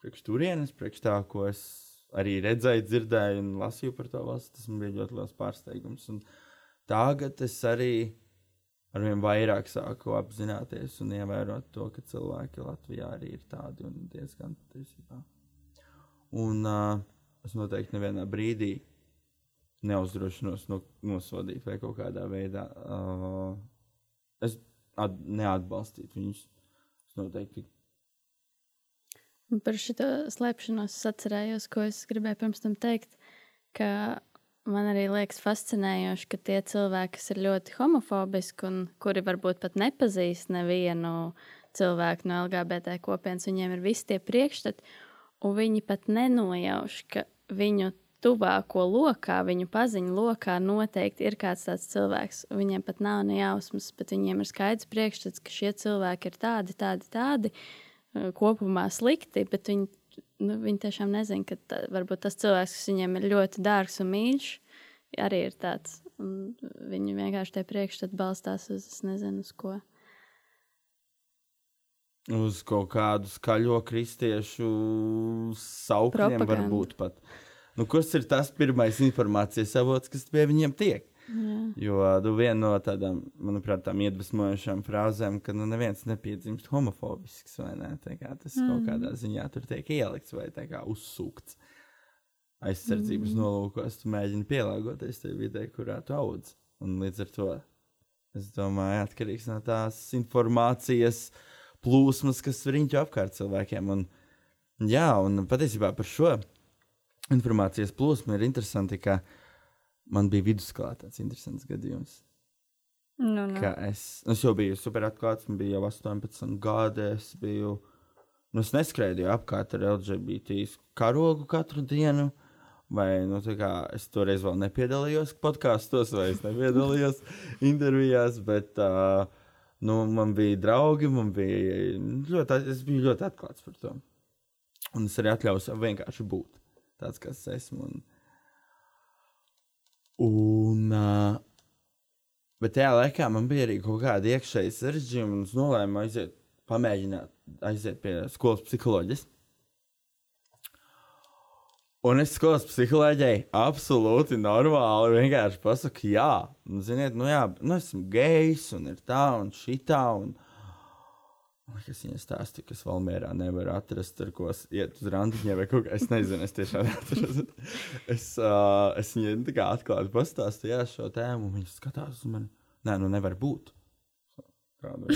priekš turienes, priekš tā, ko es arī redzēju, dzirdēju un lasīju par to valsti. Tas man bija ļoti liels pārsteigums. Un tagad es arī arvien vairāk sāku apzināties un ievērot to, ka cilvēki Latvijā arī ir tādi un diezgan patiesībā. Un uh, es noteikti nevienā brīdī neuzdrošinos no, nosodīt vai kaut kādā veidā. Uh, es at, neatbalstītu viņus. Es noteikti Par šo slēpšanos es atcerējos, ko es gribēju pirms tam teikt, man arī liekas fascinējoši, ka tie cilvēki, kas ir ļoti homofobiski un kuri varbūt pat nepazīst nevienu cilvēku no LGBT kopienas, viņiem ir visi tie priekšstati, un viņi pat nenojauš, ka viņu tuvāko lokā, viņu paziņu lokā noteikti ir kāds tāds cilvēks. Viņiem pat nav ne jausmas, bet viņiem ir skaidrs priekšstats, ka šie cilvēki ir tādi, tādi, tādi. Eh, kopumā slikti, bet viņi, nu, viņi tiešām nezina, ka tā, varbūt tas cilvēks, kas viņiem ir ļoti dārgs un mīļš, arī ir tāds. Viņi vienkārši tie priekšstati balstās uz, es nezinu, uz ko. Uz kaut kādu skaļo kristiešu saukļiem, varbūt pat. Nu, kas ir tas pirmais informācijas avots, kas pie viņiem tiek? Jā. Jo nu, viena no tādām, manuprāt, tām iedvesmojošām frāzēm, ka nu, neviens nepiedzimst homofobisks, vai ne? Kā, tas mm. kaut kādā ziņā tur tiek ielikts vai kā, uzsūkts. Aizsardzības mm. nolūkos tu mēģini pielāgoties tajā vidē, kurā tu audz. Un līdz ar to es domāju, atkarīgs no tās informācijas plūsmas, kas riņķo apkārt cilvēkiem. Un, jā, un patiesībā par šo informācijas plūsmu ir interesanti, ka uh, man bija vidusskolā tāds interesants gadījums. Nu, nu. Es, es jau biju super atklāts, man bija jau 18 gadi. Es biju, nu, es neskrēju apkārt ar LGBT karogu katru dienu. Vai nu, kā, es toreiz vēl nepiedalījos podkāstos, vai es nepiedalījos intervijās, bet uh, Nu, man bija draugi, man bija ļoti, es biju ļoti atklāts par to. Un es arī atļauju sev vienkārši būt tāds, kas es esmu. Un, un, uh, bet tajā laikā man bija arī kaut kāda iekšēja sarežģījuma, un es nolēmu aiziet, pamēģināt aiziet pie skolas psiholoģijas. Un es skolas psiholoģijai absolūti normāli vienkārši pasaku, jā, nu, ziniet, nu, jā, nu, esmu gejs, un ir tā, un šitā. Un... Es viņai stāstīju, ka es Valmērā nevaru atrast, ar ko iet uz randiņiem, vai kaut kā. Es nezinu, es tiešām neatrastu. Es, uh, es viņai tā kā atklāti pastāstīju jā, šo tēmu, un viņa skatās uz mani. Nē, nu nevar būt. Kādu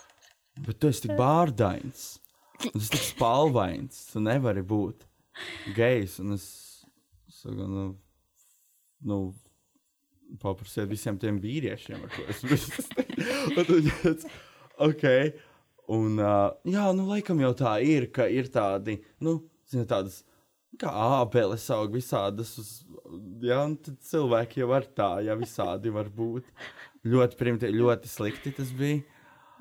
Bet tu esi tik bārdains, un tas tik spalvains, tu nevari būt gejs. Un es saku, nu, nu paprasiet visiem tiem vīriešiem, ar ko es esmu. ok. Un, uh, jā, nu, laikam jau tā ir, ka ir tādi, nu, zini, tādas kā ābeles aug visādas. Uz, jā, un tad cilvēki jau var tā, ja visādi var būt. Ļoti primitīvi, ļoti slikti tas bija.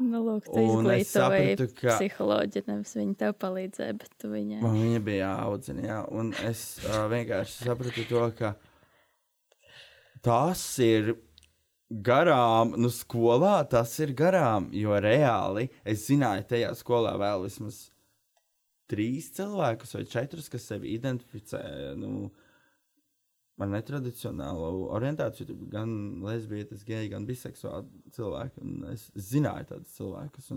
Nu, lūk, tu izglītoji ka... psiholoģiju, nevis viņa tev palīdzēja, bet tu viņai. Man viņa bija audzina, jā, un es uh, vienkārši sapratu to, ka tas ir garām, nu, skolā tas ir garām, jo reāli es zināju, tajā skolā vēl vismaz trīs cilvēkus vai četrus, kas sevi identificē, nu, uh, ar netradicionālu orientāciju, gan lesbietes, geji, gan biseksuāli cilvēki. Es zināju tādus cilvēkus.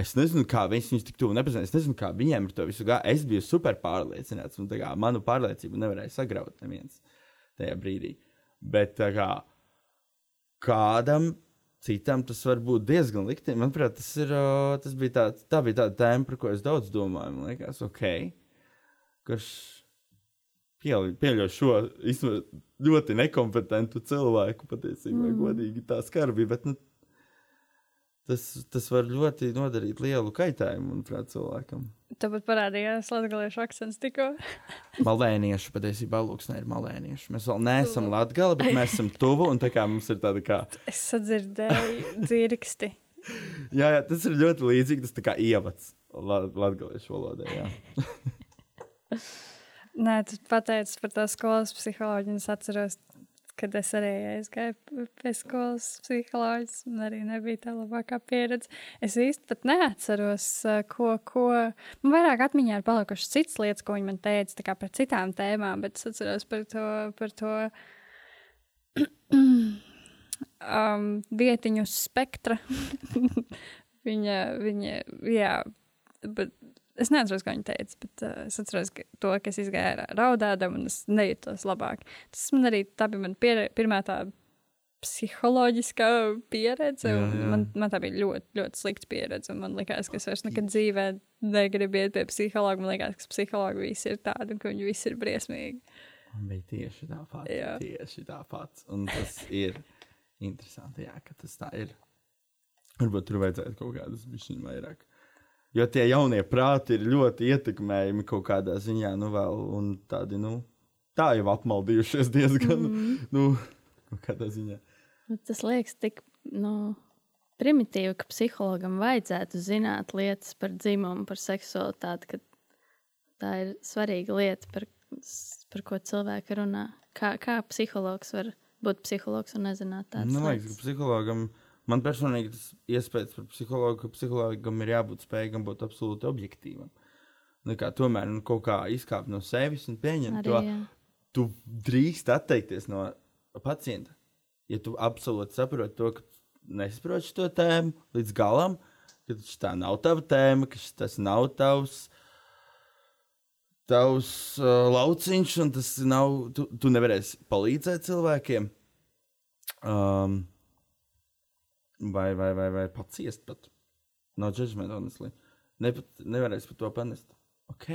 Es nezinu, kā viņus, viņus tik tuvu nepazinu. Es nezinu, kā viņiem ar to visu gāja. Es biju super pārliecināts, un kā, manu pārliecību nevarēja sagraut neviens tajā brīdī. Bet kā, kādam citam tas var būt diezgan likti. Manuprāt, tas, ir, tas bija tā, tā bija tāda tēma, par ko es daudz domāju. Man liekas, ok, kurš pieļauju šo ļoti nekompetentu cilvēku patiesībā, mm. godīgi tā skarbība. Bet, nu, tas, tas var ļoti nodarīt lielu kaitējumu, manuprāt, cilvēkam. Tāpat parādījās latviešu akcents tikko. malēnieši patiesībā Lūksnē ir malēnieši. Mēs vēl neesam latgali, bet mēs esam tuvu un tā kā mums ir tāda kā. Es sadzirdēju dzirksti. jā, jā, tas ir ļoti līdzīgi, tas tā kā ievads latgaliešu valodē, jā. Nē, tu pateici par to skolas psiholoģiju. Es atceros, kad es arī aizgāju pie skolas psiholoģijas, un arī nebija tā labākā pieredze. Es īsti pat neatceros, ko, ko. Man vairāk atmiņā ir palikušas citas lietas, ko viņi man teica kā par citām tēmām, bet es atceros par to. Par to um, vietiņu spektra. viņa, viņa, jā, bet Es neatceros, ko viņa teica, bet uh, es atceros ka to, ka es izgāju raudādam, un es nejūtos labāk. Tas man arī tā bija pier, pirmā tā psiholoģiskā pieredze. Jā, jā. Man, man tā bija ļoti, ļoti slikta pieredze. Man liekas, ka es vairs nekad dzīvē negribu iet pie psihologa. Man liekas, ka psihologi visi ir tādi, un ka viņi visi ir briesmīgi. Man bija tieši tāpat. Tieši tāpat. Un tas ir interesanti, jā, ka tas tā ir. Varbūt tur vajadzētu kaut kādus bišķiņu vairāk Jo tie jaunie prāti ir ļoti ietekmējami kaut kādā ziņā, nu, vēl, un tādi, nu, tā jau apmaldījušies diezgan, mm. nu, kādā ziņā. Nu, tas liekas tik, nu, primitīvi, ka psihologam vajadzētu zināt lietas par dzimumu, par seksualitāti, ka tā ir svarīga lieta, par, par ko cilvēki runā. Kā, kā psihologs var būt psihologs un nezināt tādas lietas? Man liekas, ka psihologam ir Man personīgi tas iespējas par psihologu, ka psihologam ir jābūt spējīgam būt absolūti objektīvam. Nu, kā, tomēr nu, kaut kā izkāpt no sevis un pieņemt Arī, to. Jā. Tu drīkst atteikties no pacienta. Ja tu absolūti saproti to, ka nesaproti šo tēmu līdz galam, ka tā nav tava tēma, ka tas nav tavs, tavs uh, lauciņš, un tas nav, tu, tu nevarēsi palīdzēt cilvēkiem. Um, vai, vai, vai, vai pat ciest pat. No judgment, honestly. Ne, pat, nevarēs par to panest. Ok.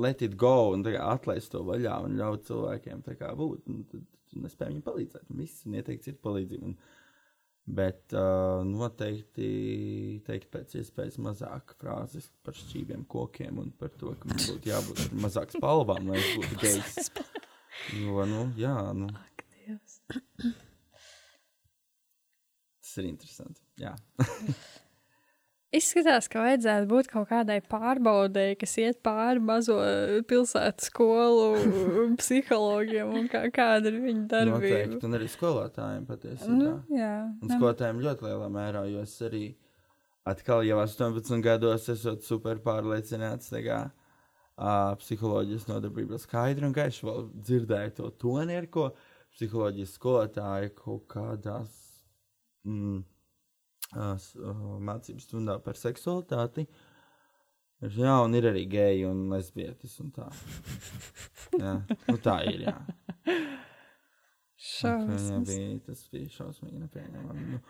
Let it go un atlaist to vaļā un ļaut cilvēkiem tā kā būt. Un tad, tad nespēj viņiem palīdzēt. Un viss un ieteikt citu palīdzību. Un, bet uh, noteikti teikt pēc iespējas mazāk frāzes par šķīviem kokiem un par to, ka mums būtu jābūt mazāk spalvām, lai būtu gejs. Jo, nu, jā, nu. Ak, Dievs. Tas ir interesanti. Izskatās, ka vajadzētu būt kaut kādai pārbaudēji, kas iet pāri mazo pilsētu skolu psihologiem un kā, kāda ir viņa darbība. Noteikti, un arī skolotājiem patiesībā. Nu, jā, Un skolotājiem ļoti lielā mērā, jo es arī atkal jau 18 gados esmu super pārliecināts. tā Kā, uh, psiholoģijas nodarbība skaidri un gaiši vēl dzirdēju to toni, ar ko psiholoģijas skolotāja kaut kādās mm, s- mācību stundā par seksualitāti. Jā, un ir arī geji un lesbietis un tā. Jā, nu tā ir, jā. Šausmas. bija, tas bija šausmīgi nepieņemami. Nu,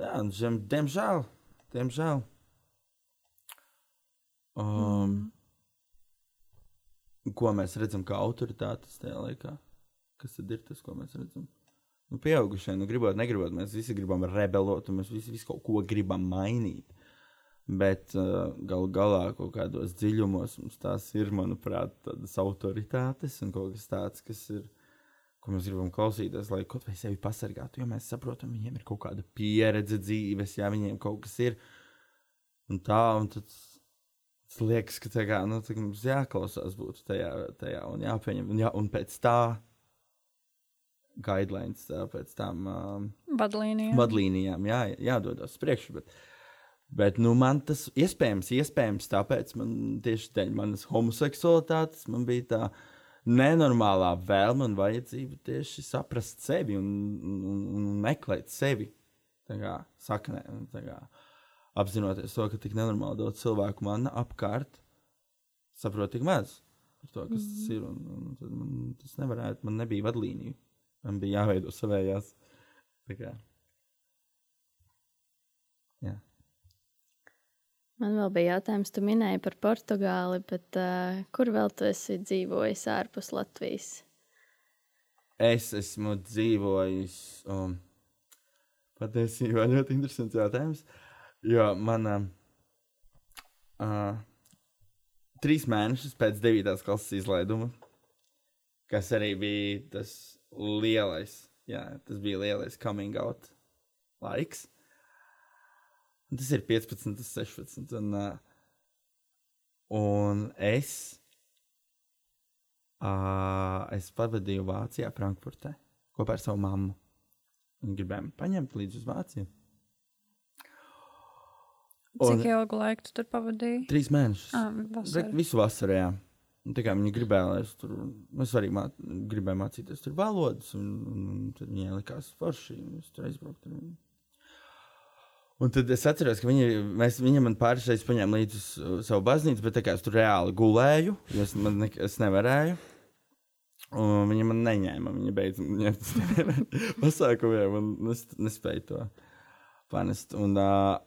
jā, un žem, diemžēl, diemžēl. Um, Ko mēs redzam kā autoritātes tajā laikā? Kas tad ir tas, ko mēs redzam? Nu, pieaugušie, nu, gribot, negribot, mēs visi gribam rebelot, un mēs visi, visi kaut ko gribam mainīt. Bet uh, galu galā kaut kādos dziļumos mums tās ir, manuprāt, tādas autoritātes un kaut kas tāds, kas ir ko mēs gribam klausīties, lai kaut vai sevi pasargātu. Jo mēs saprotam, viņiem ir kaut kāda pieredze dzīves, ja viņiem kaut kas ir. Un tā, un tad tas liekas, ka tā kā, nu, tā, mums jāklausās būtu tajā, tajā un jāpieņem. Un, jā, un pēc tā guidelines, pēc tam um, Vadlīnija. vadlīnijām jā, jādodas priekšu. Bet, bet nu, man tas iespējams, iespējams, tāpēc man tieši dēļ manas homoseksualitātes man bija tā nenormālā vēlme un vajadzība tieši saprast sevi un, un, un meklēt sevi. Tā kā saknē, kā apzinoties to, ka tik nenormāli daudz cilvēku man apkārt saprot tik maz par to, kas mm. tas ir. Un, un man tas nevarētu, man nebija vadlīniju. Man bija jāveido savējās. Jā. Man vēl bija jautājums, tu minēji par Portugāli, bet uh, kur vēl tu esi dzīvojis ārpus Latvijas? Es esmu dzīvojis. Um, patiesībā ļoti interesants jautājums. Jo manā uh, trīs mēnešus pēc 9. klases izlaiduma, kas arī bija tas lielais, jā, tas bija lielais coming out laiks. Un Tas ir 15, tas 16. Un, uh, un es, uh, es pavadīju Vācijā, Frankfurtē, kopā ar savu mammu. Viņa gribēja mani paņemt līdzi uz Vāciju. Cik ilgu laiku tu tur pavadīji? Trīs mēnešus. Ah, vasarā. Visu vasaru, jā. Tā kā viņi gribēja, lai es tur, es arī mā, gribēju mācīties tur valodas, un, un, un viņai likās forši, un es tur aizbrauktu. Un, un tad es atceros, ka viņi, mēs, viņa man pāris reizes paņēma līdzi uz savu baznīcu, bet kā es tur reāli gulēju, jo es, man, nek- es nevarēju. Un viņa man neņēma, viņa beidz ņemt uz pasākumiem, un es nespēju to panest. Un uh,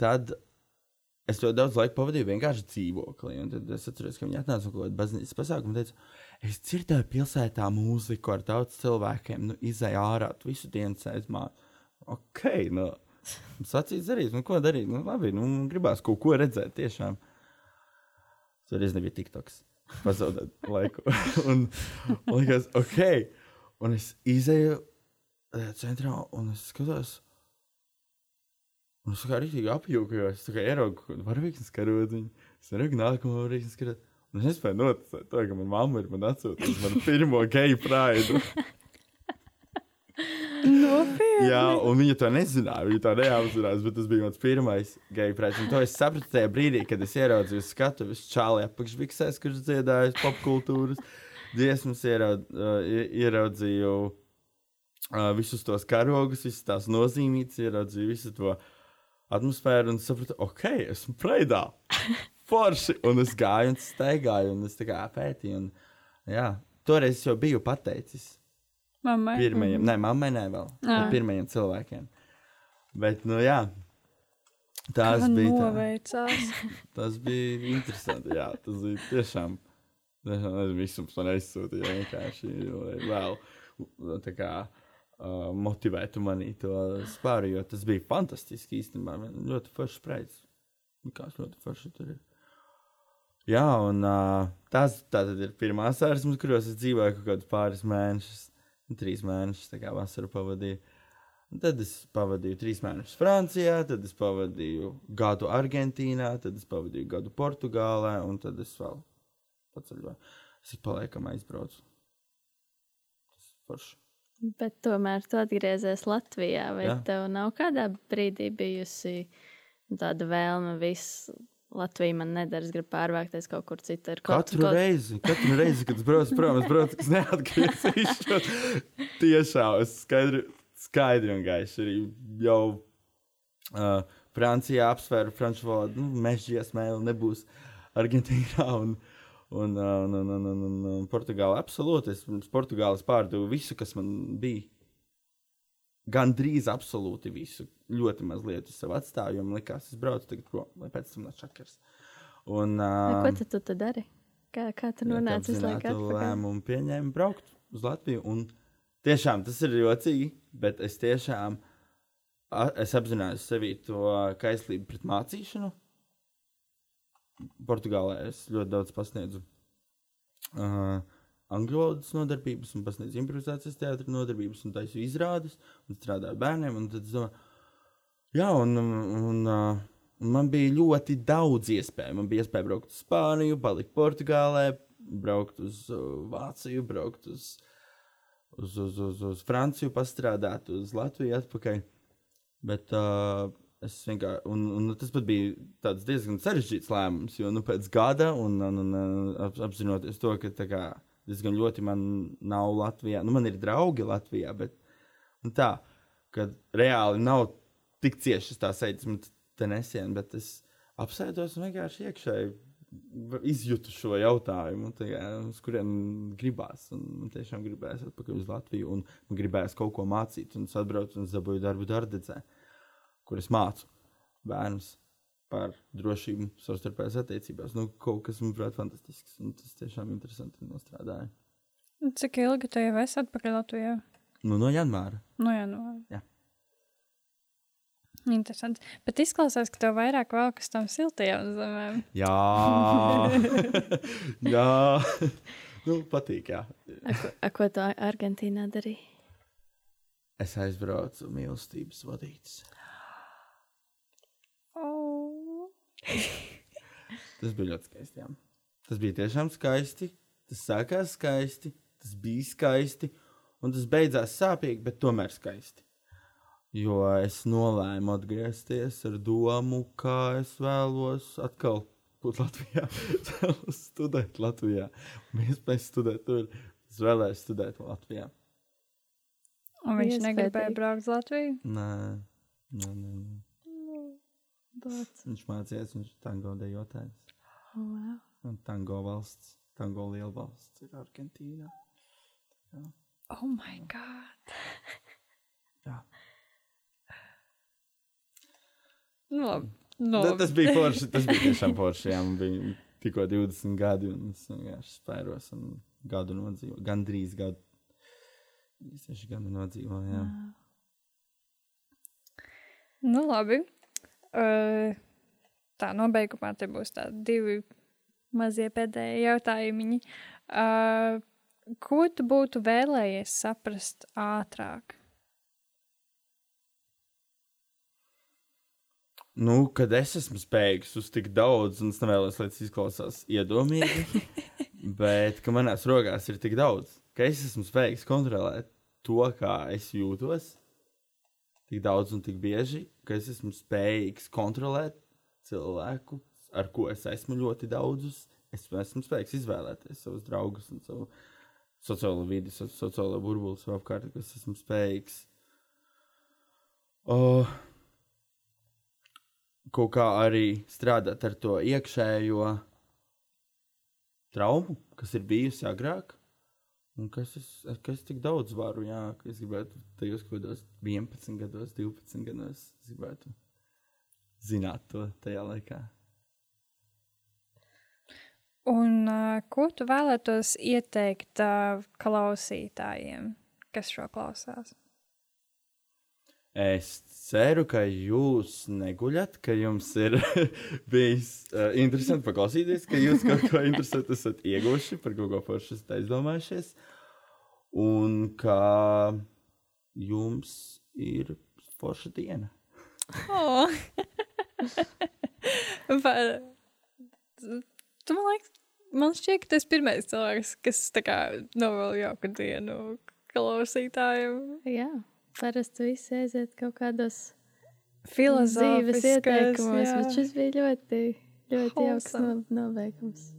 tad es ļoti daudz laika pavadīju vienkārši dzīvoklī. Un tad es atceros, ka viņi atnāca no kaut kāda baznīcas pasākuma un teica, es dzirdēju pilsētā mūziku ar daudz cilvēkiem, nu, izēja ārā, visu dienu sēž mājās. Ok, nu, sacīs darīt, nu, ko darīt? Nu, labi, nu, gribās kaut ko redzēt tiešām. Tur es nebiju tiktoks. Pazaudēt laiku. un man liekas, ok. Un es izēju eh, centrā un es skatos. Un es tā kā rītīgi apjūkojos, es tā kā ieraugu kaut kādu varavīksnes karodziņu, es ieraugu nākamo varavīksnes karodziņu. Un es nespēju noticēt to, ka manā mamma ir man atsūtījusi manu pirmo geju praidu. Nopietni. Jā, un viņa to nezināja. Viņa to neapzinājās, bet tas bija mans pirmais geju praids. Un to es sapratu tajā brīdī, kad es ieraudzīju skatuves čāli apakšbiksēs, kurš dziedājas popkultūras dziesmas, ieraud, uh, ieraudzīju uh, visus tos karogus, visas tās nozīmītas, ieraudzīju visu to atmosfēru un sapratu, ok, esmu preidā. Forši! Un es gāju un staigāju, un es tā kā pētīju. Un, jā, toreiz es jau biju pateicis Mammai. pirmajiem, ne, mammai ne vēl, Ā. bet pirmajiem cilvēkiem. Bet, nu jā, tās Kā bija, tā, noveicās. tas bija interesanti, jā, tas bija tiešām, tiešām nezinu, visums man aizsūtīja vienkārši, vēl, tā kā, uh, motivētu mani to spāru, jo tas bija fantastiski īstenībā, man ļoti foršs spreids. Kāds ļoti forši tur ir. Jā, un uh, tās tātad ir pirmās ārzemēs, kuros es dzīvoju kaut kādus pāris mēnešus, trīs mēnešus, tā kā vasaru pavadīju. Un tad es pavadīju trīs mēnešus Francijā, tad es pavadīju gadu Argentīnā, tad es pavadīju gadu Portugālē, un tad es vēl paceļoju. Es ik paliekam aizbraucu. Tas ir forši. Bet tomēr tu atgriezies Latvijā. Vai Jā. tev nav kādā brīdī bijusi tāda vēlme, viss Latvija man nedara, es gribu pārvākties kaut kur citur? Kaut, Katru reizi, katru reizi, kad es braucu prom, es braucu, kas neatgriezīšos. Tiešām, es skaidri, skaidri un gaiši arī jau uh, Francijā apsvēru franču valodu. Nu, Mežģies mēl nebūs Argentīnā un, uh, un, un, un, un, un, un Portugālē. Absolūti, es pirms Portugāles pārdevu visu, kas man bija. Gan drīz absolūti visu. Ļoti maz lietu sev atstāju, jo man likās, es braucu tagad prom, lai pēc tam nāčakars. Un, Vai uh, Ko tad tu te dari? Kā, kā tu nonāci uz laiku atpakaļ? lēmumu pieņēmu braukt uz Latviju. Un tiešām tas ir jocīgi, bet es tiešām a- es apzinājos sevī to kaislību pret mācīšanu. Portugālē es ļoti daudz pasniedzu uh, angļu valodas nodarbības, un pasniedzu improvizācijas teātris nodarbības, un taisu izrādes, un strādāju ar bērniem. Un tad domāju, jā, un, un, uh, man bija ļoti daudz iespēju. Man bija iespēja braukt uz Spāniju, palikt Portugālē, braukt uz uh, Vāciju, braukt uz, uz, uz, uz, uz Franciju, pastrādāt uz Latviju atpakaļ. Bet uh, es vienkārši, un, un tas pat bija diezgan sarežģīts lēmums, jo nu, pēc gada, un, un, un ap, apzinoties to, ka kā, diezgan ļoti man nav Latvijā, nu man ir draugi Latvijā, bet nu, tā, ka reāli nav tik cieši tā sēdes, te nesien, bet es apsēdos un vienkārši iekšēji izjūtu šo jautājumu, tā kā, uz kuriem gribās. Un man tiešām gribējās atpakaļ uz Latviju, un man gribējās kaut ko mācīt. Un es atbraucu un dabūju darbu Dārdzē, kur es mācu bērnus par drošību savstarpējās attiecībās. Nu, kaut kas, manuprāt, fantastisks. Un tas tiešām interesanti nostrādāja. Cik ilgi tu jau esi atpakaļ Latvijā? Nu, no janvāra. Nu, jā, nu. Jā. Interesanti. Bet izklausās, ka tev vairāk vēl kas tam siltajām zemēm. Jā, jā. nu, patīk. Jā. A, ko- a, ko tu Argentīnā darīji? Es aizbraucu mīlestības vadītas. Oh. Tas bija ļoti skaisti. Jā. Tas bija tiešām skaisti. Tas sākās skaisti, tas bija skaisti, un tas beidzās sāpīgi, bet tomēr skaisti. Jo es nolēmu atgriezties ar domu, kā es vēlos atkal būt Latvijā, Es vēlos studēt Latvijā. Un iespējas studēt tur. Es vēlēšu studēt Latvijā. Un viņš Iespējams. negribēja braukt uz Latviju. Nē, nē, nē. nē. Bāc. Viņš mācījās, viņš ir tango dejotājs. Oh, wow. Un tango valsts, tango liela valsts ir Argentīna. Oh, my God! Jā. Nu, labi. No. Nu, labi. Tas bija forši. Tas bija tiešām forši. Jā, man bija tikko 20 gadi, un es vienkārši spēros un gadu nodzīvoju. Gan drīz gadu. Seši gadi nodzīvoju. Jā. Nu, labi. Tā nobeigumā te būs tādi divi mazie pēdējie jautājumi. Ko tu būtu vēlējies saprast ātrāk? Nu, kad es esmu spējīgs uz tik daudz, un es nevēlos, lai tas izklausās iedomīgi, bet ka manās rokās ir tik daudz, ka es esmu spējīgs kontrolēt to, kā es jūtos, tik daudz un tik bieži, ka es esmu spējīgs kontrolēt cilvēku, ar ko es esmu ļoti daudzus. Es esmu spējīgs izvēlēties savus draugus un savu sociālo vidi, so, sociālo burbuli sev apkārt, ka es esmu spējīgs. Oh, kaut kā arī strādāt ar to iekšējo traumu, kas ir bijusi agrāk. Un kas es, kas tik daudz varu, jā, ka es gribētu tajos kaut kādos 11 gados, 12 gados, es gribētu zināt to tajā laikā. Un uh, ko tu vēlētos ieteikt uh, klausītājiem, kas šo klausās? Es ceru, ka jūs neguļat, ka jums ir bijis uh, interesanti paklausīties, ka jūs kaut ko interesantu esat ieguvuši, par kaut ko foršu esat aizdomājušies. Un ka jums ir forša diena. Oh. Par... Tu man liekas, man šķiet, ka tas ir pirmais cilvēks, kas tā kā novēl jauku dienu klausītājiem. Jā, parasti visi aiziet kaut kādos dzīves Filozofiskas, ieteikumos, jā. bet šis bija ļoti, ļoti jauks no, nobeigums.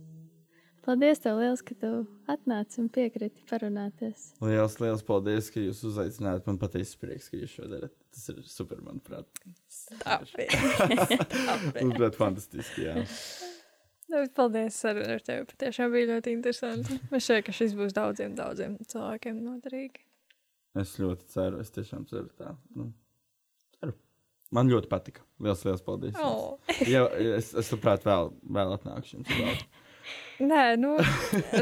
Paldies tev liels, ka tu atnāci un piekriti parunāties. Lielas, liels paldies, ka jūs uzaicinājāt. Man patiesi prieks, ka jūs šo darat. Tas ir super, manuprāt. Tāpēc. Manuprāt, fantastiski. Jā. Nu, Paldies, saruna ar tevi. Patiešām bija ļoti interesanti. Es šeit, ka šis būs daudziem, daudziem cilvēkiem noderīgi. Es ļoti ceru, es tiešām ceru tā. Nu, ceru. Man ļoti patika. Lielas, liels paldies. Oh. Jā, es, es labprāt vēl, vēl atnākšu jums. Vēl. Nē, nu,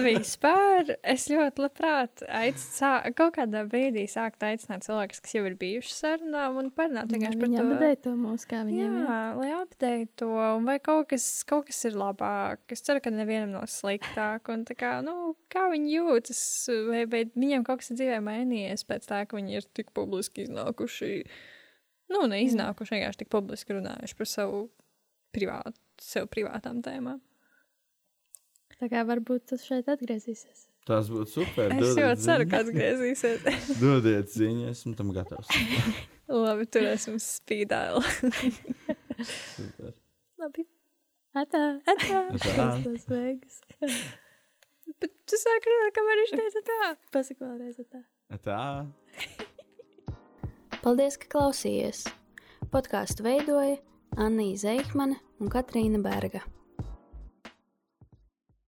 vispār es ļoti labprāt aicinātu, kaut kādā brīdī sākt aicināt cilvēkus, kas jau ir bijuši sarunām un parunāt vienkārši par to. nedēļ to mūs, kā viņiem ir. Jā, lai apdeito to, un vai kaut kas, kaut kas ir labāk. Es ceru, ka nevienam nav sliktāk, un tā kā, nu, kā viņi jūtas, vai, vai viņiem kaut kas ir dzīvē mainījies pēc tā, ka viņi ir tik publiski iznākuši, nu, neiznākuši, vienkārši tik publiski runājuši par savu privātu, sev privātām tēmām. Tā kā varbūt tas šeit atgriezīsies. Tas būtu super. Es dodiet ļoti ceru, ka atgriezīsies. Dodiet ziņu, esmu tam gatavs. Labi, turēsim spīdāli. Super. Labi. Atā! Atā. Tā. Tas beigas. Bet tu sāki runāt, kamēr viņš teica tā. Pasaka vēlreiz atā. Tā. Paldies, ka klausījies! Podkāstu veidoja Anna Zeihmane un Katrīna Berga.